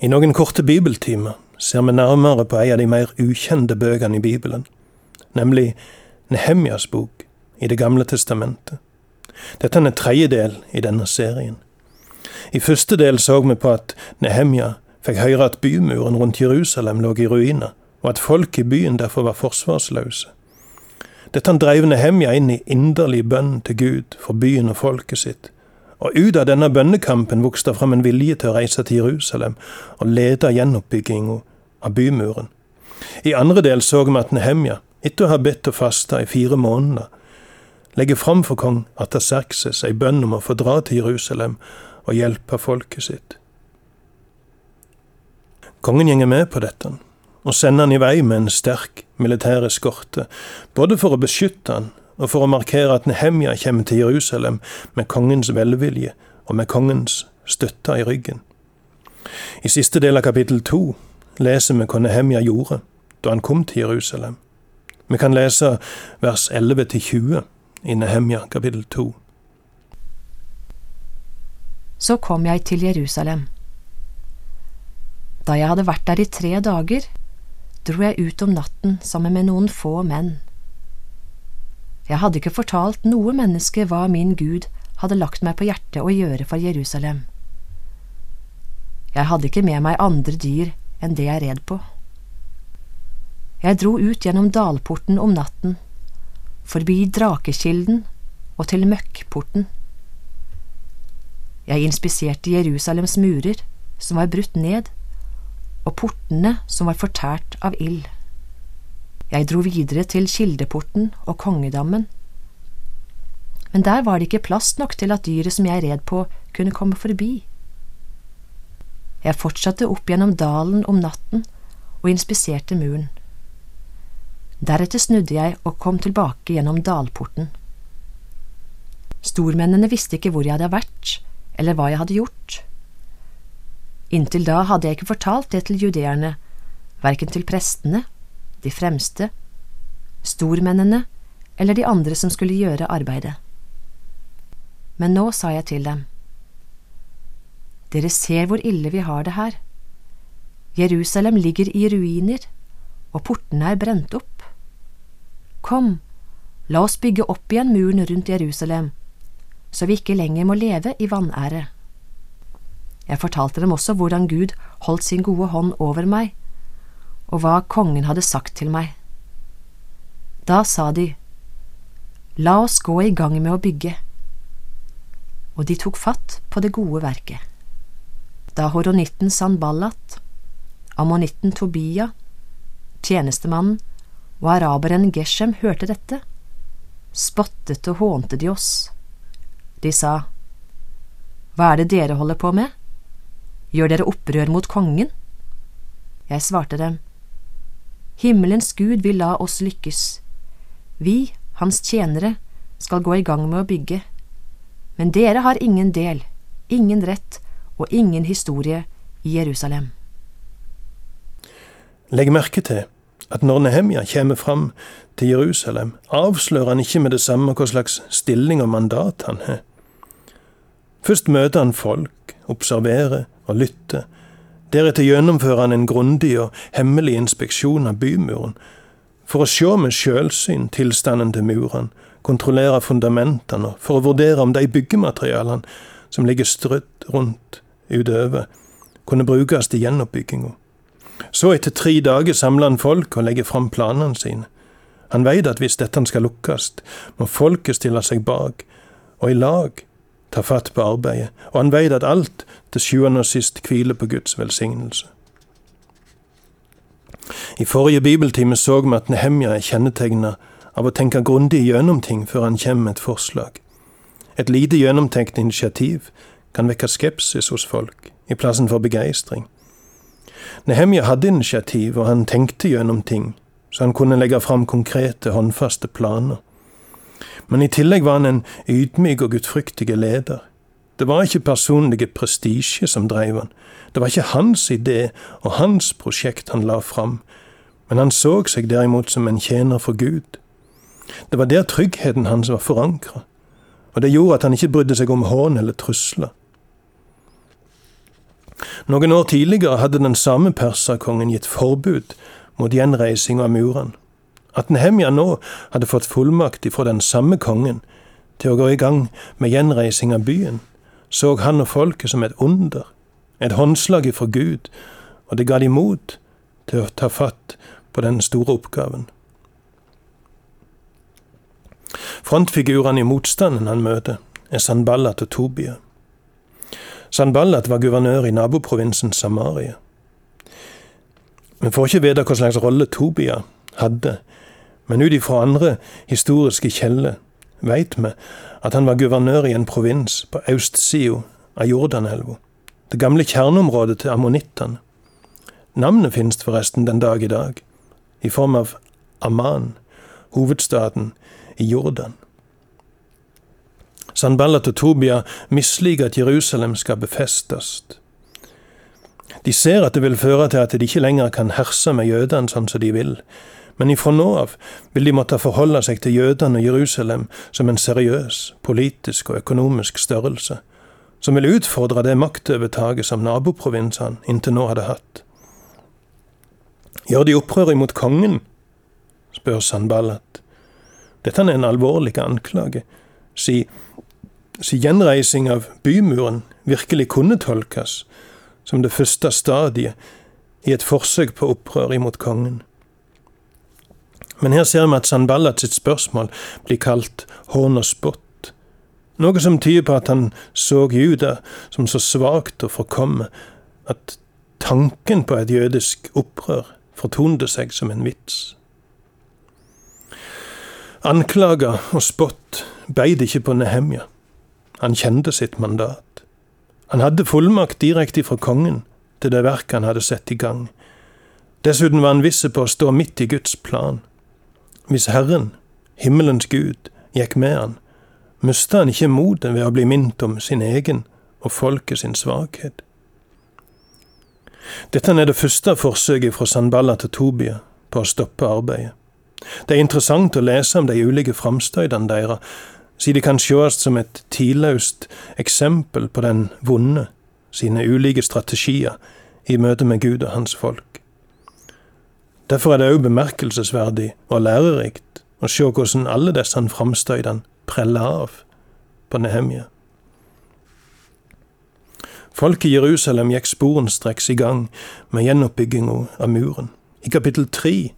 I noen korte bibeltimer ser vi nærmere på ei av de mer ukjente bøkene i Bibelen, nemlig Nehemjas bok i Det gamle testamentet. Dette er en tredje del i denne serien. I første del så vi på at Nehemja fikk høre at bymuren rundt Jerusalem lå i ruiner, og at folk i byen derfor var forsvarsløse. Dette dreiv Nehemja inn i inderlig bønn til Gud for byen og folket sitt. Og ut av denne bønnekampen vokste fram en vilje til å reise til Jerusalem og lede gjenoppbygginga av bymuren. I andre del så vi at Nehemja, etter å ha bedt og fasta i fire måneder, legger fram for kong Ataserkses ei bønn om å få dra til Jerusalem og hjelpe folket sitt. Kongen gjenger med på dette, og sender han i vei med en sterk militær eskorte, både for å beskytte han og for å markere at Nehemja kommer til Jerusalem med kongens velvilje og med kongens støtte i ryggen. I siste del av kapittel to leser vi hva Nehemja gjorde da han kom til Jerusalem. Vi kan lese vers 11 20 i Nehemja kapittel 2. Så kom jeg til Jerusalem. Da jeg hadde vært der i tre dager, dro jeg ut om natten sammen med noen få menn. Jeg hadde ikke fortalt noe menneske hva min Gud hadde lagt meg på hjertet å gjøre for Jerusalem. Jeg hadde ikke med meg andre dyr enn det jeg red på. Jeg dro ut gjennom dalporten om natten, forbi Drakekilden og til Møkkporten. Jeg inspiserte Jerusalems murer, som var brutt ned, og portene som var fortært av ild. Jeg dro videre til Kildeporten og Kongedammen. Men der var det ikke plass nok til at dyret som jeg red på, kunne komme forbi. Jeg fortsatte opp gjennom dalen om natten og inspiserte muren. Deretter snudde jeg og kom tilbake gjennom dalporten. Stormennene visste ikke hvor jeg hadde vært, eller hva jeg hadde gjort. Inntil da hadde jeg ikke fortalt det til judeerne, verken til prestene, de fremste, stormennene eller de andre som skulle gjøre arbeidet. Men nå sa jeg til dem, Dere ser hvor ille vi har det her. Jerusalem ligger i ruiner, og portene er brent opp. Kom, la oss bygge opp igjen muren rundt Jerusalem, så vi ikke lenger må leve i vanære. Jeg fortalte dem også hvordan Gud holdt sin gode hånd over meg, og hva kongen hadde sagt til meg. Da sa de, La oss gå i gang med å bygge. Og de tok fatt på det gode verket. Da horonitten Sanballat, ammonitten Tobia, tjenestemannen og araberen Geshem hørte dette, spottet og hånte de oss de sa, Hva er det dere holder på med? Gjør dere opprør mot kongen? Jeg svarte dem, Himmelens Gud vil la oss lykkes. Vi, hans tjenere, skal gå i gang med å bygge. Men dere har ingen del, ingen rett og ingen historie i Jerusalem. Legg merke til at når Nehemja kommer fram til Jerusalem, avslører han ikke med det samme hva slags stilling og mandat han har. Først møter han folk, observerer og lytter. Deretter gjennomfører han en grundig og hemmelig inspeksjon av bymuren, for å se med sjølsyn tilstanden til murene, kontrollere fundamentene for å vurdere om de byggematerialene som ligger strødd rundt utover, kunne brukes til gjenoppbygginga. Så etter tre dager samler han folk og legger fram planene sine. Han veit at hvis dette skal lukkes, må folket stille seg bak, og i lag ta fatt på arbeidet, og han veit at alt til sjuende og sist hviler på Guds velsignelse. I forrige bibeltime så vi at Nehemja er kjennetegna av å tenke grundig gjennom ting før han kommer med et forslag. Et lite gjennomtenkt initiativ kan vekke skepsis hos folk, i plassen for begeistring. Nehemja hadde initiativ, og han tenkte gjennom ting, så han kunne legge fram konkrete, håndfaste planer. Men i tillegg var han en ydmyk og gudfryktig leder. Det var ikke personlige prestisje som dreiv han. Det var ikke hans idé og hans prosjekt han la fram, men han så seg derimot som en tjener for Gud. Det var der tryggheten hans var forankra, og det gjorde at han ikke brydde seg om hån eller trusler. Noen år tidligere hadde den samme perserkongen gitt forbud mot gjenreising av murene. At Nehemja nå hadde fått fullmakt fra den samme kongen til å gå i gang med gjenreising av byen, så han og folket som et under, et håndslag ifra Gud, og det ga de mot til å ta fatt på den store oppgaven. Frontfigurene i motstanden han møter, er Sanballat og Tobia. Sanballat var guvernør i naboprovinsen Samaria. Vi får ikke vite hva slags rolle Tobia hadde, men ut ifra andre historiske kjeller veit vi at han var guvernør i en provins på østsida av Jordanelva, det gamle kjerneområdet til ammonittene. Navnet finnes forresten den dag i dag, i form av Amman, hovedstaden i Jordan. Sanballat og Tobia misliker at Jerusalem skal befestes. De ser at det vil føre til at de ikke lenger kan herse med jødene sånn som de vil, men ifra nå av vil de måtte forholde seg til jødene og Jerusalem som en seriøs politisk og økonomisk størrelse, som vil utfordre det maktovertaket som naboprovinsene inntil nå hadde hatt. Gjør de opprør imot kongen? spør Sanballat. Dette er en alvorlig anklage, si, si gjenreising av bymuren virkelig kunne tolkes som det første stadiet i et forsøk på opprør imot kongen. Men her ser vi at Sanballat sitt spørsmål blir kalt hån og spott, noe som tyder på at han så Juda som så svakt og forkommet at tanken på et jødisk opprør fortonte seg som en vits. Anklager og spott beit ikke på Nehemja. Han kjente sitt mandat. Han hadde fullmakt direkte fra kongen til det verket han hadde satt i gang. Dessuten var han viss på å stå midt i Guds plan. Hvis Herren, himmelens Gud, gikk med han, mista han ikke motet ved å bli minnet om sin egen og folket sin svakhet. Dette er det første forsøket fra Sanballa til Tobia på å stoppe arbeidet. Det er interessant å lese om de ulike framstøydene deres, siden de kan sees som et tidløst eksempel på den vonde, sine ulike strategier i møte med Gud og hans folk. Derfor er det òg bemerkelsesverdig og lærerikt å se hvordan alle disse framstøydene preller av på Nehemia. Folk i Jerusalem gikk sporenstreks i gang med gjenoppbygginga av muren. I kapittel tre,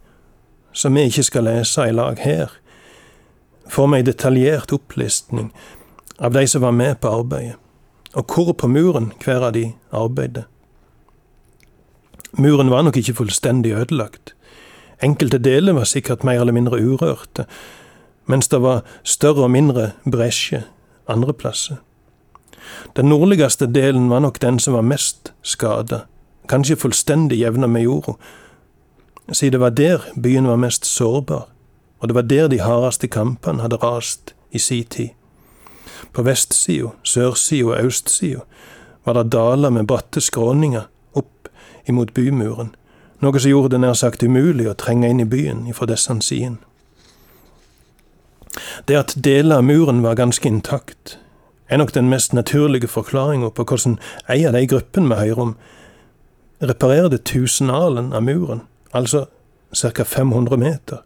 som vi ikke skal lese i lag her, får vi ei detaljert opplistning av de som var med på arbeidet, og hvor på muren hver av de arbeidet. Muren var nok ikke fullstendig ødelagt. Enkelte deler var sikkert mer eller mindre urørte, mens det var større og mindre bresjer andre plasser. Den nordligste delen var nok den som var mest skada, kanskje fullstendig jevna med jorda, siden det var der byen var mest sårbar, og det var der de hardeste kampene hadde rast i si tid. På vestsida, sørsida og østsida var det daler med bratte skråninger opp imot bymuren, noe som gjorde det nær sagt umulig å trenge inn i byen ifra disse sidene. Det at deler av muren var ganske intakt, er nok den mest naturlige forklaringa på hvordan ei av de gruppene vi hører om, reparerte tusenalen av muren, altså ca. 500 meter.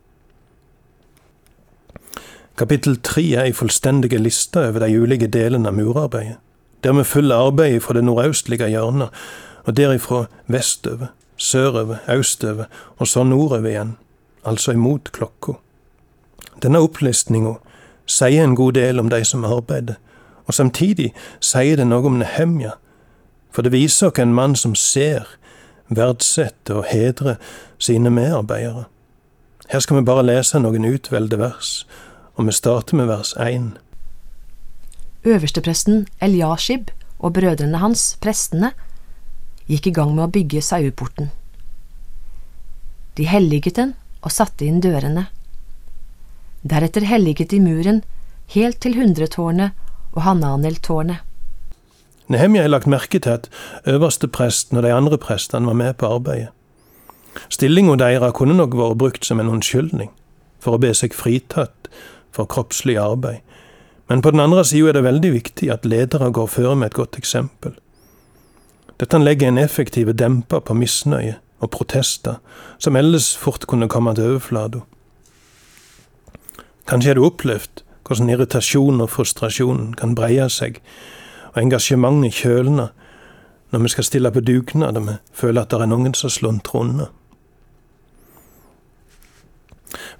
Kapittel tre er ei fullstendig liste over de ulike delene av murarbeidet, der vi følger arbeidet fra det nordøstlige hjørnet, og derifra vestover sørover, østover og så nordover igjen, altså imot klokka. Denne opplistninga sier en god del om de som arbeider, og samtidig sier det noe om Nehemja, for det viser oss en mann som ser, verdsetter og hedrer sine medarbeidere. Her skal vi bare lese noen utvalgte vers, og vi starter med vers 1. Øverstepresten Eliashib og brødrene hans, prestene, gikk i gang med å bygge saueporten. De helliget den og satte inn dørene. Deretter helliget de muren helt til hundretårnet og Hananeltårnet. Nehemja har lagt merke til at øverstepresten og de andre prestene var med på arbeidet. Stillinga deres kunne nok vært brukt som en unnskyldning for å be seg fritatt for kroppslig arbeid, men på den andre sida er det veldig viktig at ledere går føre med et godt eksempel. Dette legger en effektiv demper på misnøye og protester, som ellers fort kunne komme til overflata. Kanskje har du opplevd hvordan irritasjon og frustrasjon kan breie seg, og engasjementet kjølner når vi skal stille på dugnad og vi føler at det er noen som sluntrer unna.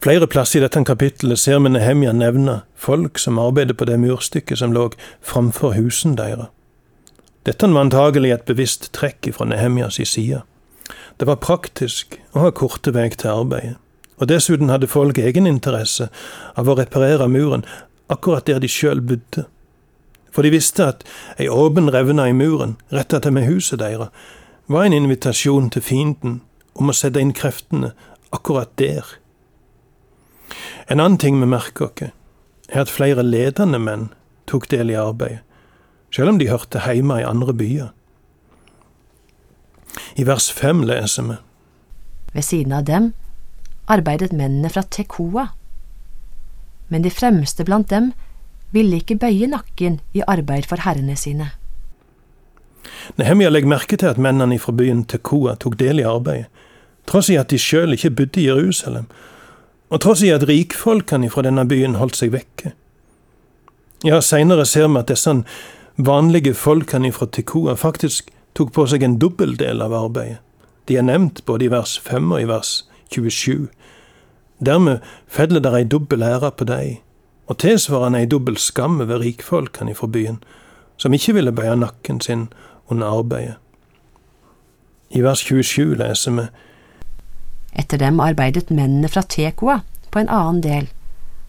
Flere plasser i dette kapittelet ser vi Nehemja nevne folk som arbeider på det murstykket som lå framfor husene deres. Dette var antagelig et bevisst trekk fra Nehemjas side. Det var praktisk å ha korte vei til arbeidet, og dessuten hadde folk egeninteresse av å reparere muren akkurat der de sjøl bodde. For de visste at ei åpen revne i muren retta til med huset deres var en invitasjon til fienden om å sette inn kreftene akkurat der. En annen ting vi merker oss, er at flere ledende menn tok del i arbeidet, selv om de hørte hjemme i andre byer. I vers fem leser vi Ved siden av dem arbeidet mennene fra Tekoa, men de fremste blant dem ville ikke bøye nakken i arbeid for herrene sine. Nehemia legger merke til at mennene fra byen Tekoa tok del i arbeidet, tross i at de sjøl ikke bodde i Jerusalem, og tross i at rikfolkene fra denne byen holdt seg vekke. Ja, seinere ser vi at disse vanlige folkene fra Tekoa faktisk tok på seg en dobbeldel av arbeidet. De er nevnt både i vers 5 og i vers 27. Dermed feller det ei dobbel ære på dei, og tilsvarende ei dobbel skam over rikfolkene fra byen, som ikke ville bøye nakken sin under arbeidet. I vers 27 leser vi Etter dem arbeidet mennene fra Tekoa på en annen del,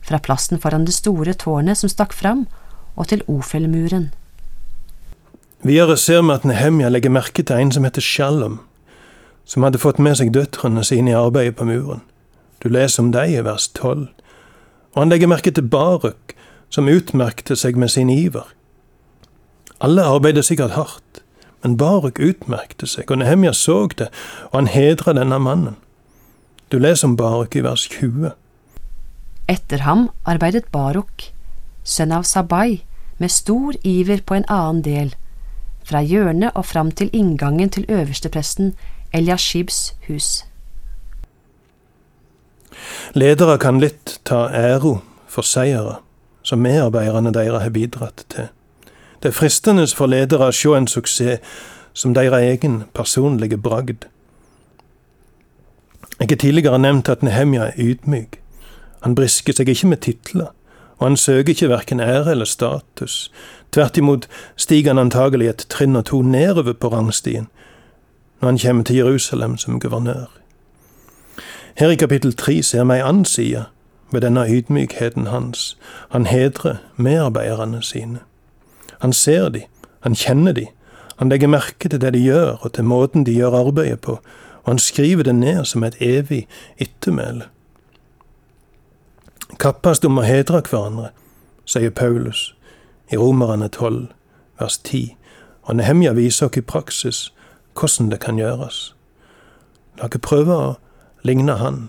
fra plassen foran det store tårnet som stakk fram, og til Ofelmuren. Videre ser vi at Nehemja legger merke til en som heter Shalom, som hadde fått med seg døtrene sine i arbeidet på muren. Du leser om dem i vers tolv. Og han legger merke til Baruk, som utmerkte seg med sin iver. Alle arbeidet sikkert hardt, men Baruk utmerkte seg, og Nehemja så det, og han hedra denne mannen. Du leser om Baruk i vers 20. Etter ham arbeidet Baruk, sønn av Sabai, med stor iver på en annen del, fra hjørnet og fram til inngangen til øverstepresten Eliashibs hus. Ledere kan litt ta æro for seire som medarbeiderne deres har bidratt til. Det er fristende for ledere å se en suksess som deres egen personlige bragd. Jeg har tidligere nevnt at Nehemja er ydmyk. Han brisker seg ikke med titler, og han søker ikke verken ære eller status. Tvert imot stiger han antagelig et trinn og to nedover på rangstien når han kommer til Jerusalem som guvernør. Her i kapittel tre ser vi ei annen side ved denne ydmykheten hans. Han hedrer medarbeiderne sine. Han ser de, han kjenner de, han legger merke til det de gjør, og til måten de gjør arbeidet på, og han skriver det ned som et evig ettermæle. Kappast om å hedre hverandre, sier Paulus i Romerne 12, vers 10, og Nehemja viser oss i praksis hvordan det kan gjøres. La oss prøve å ligne han.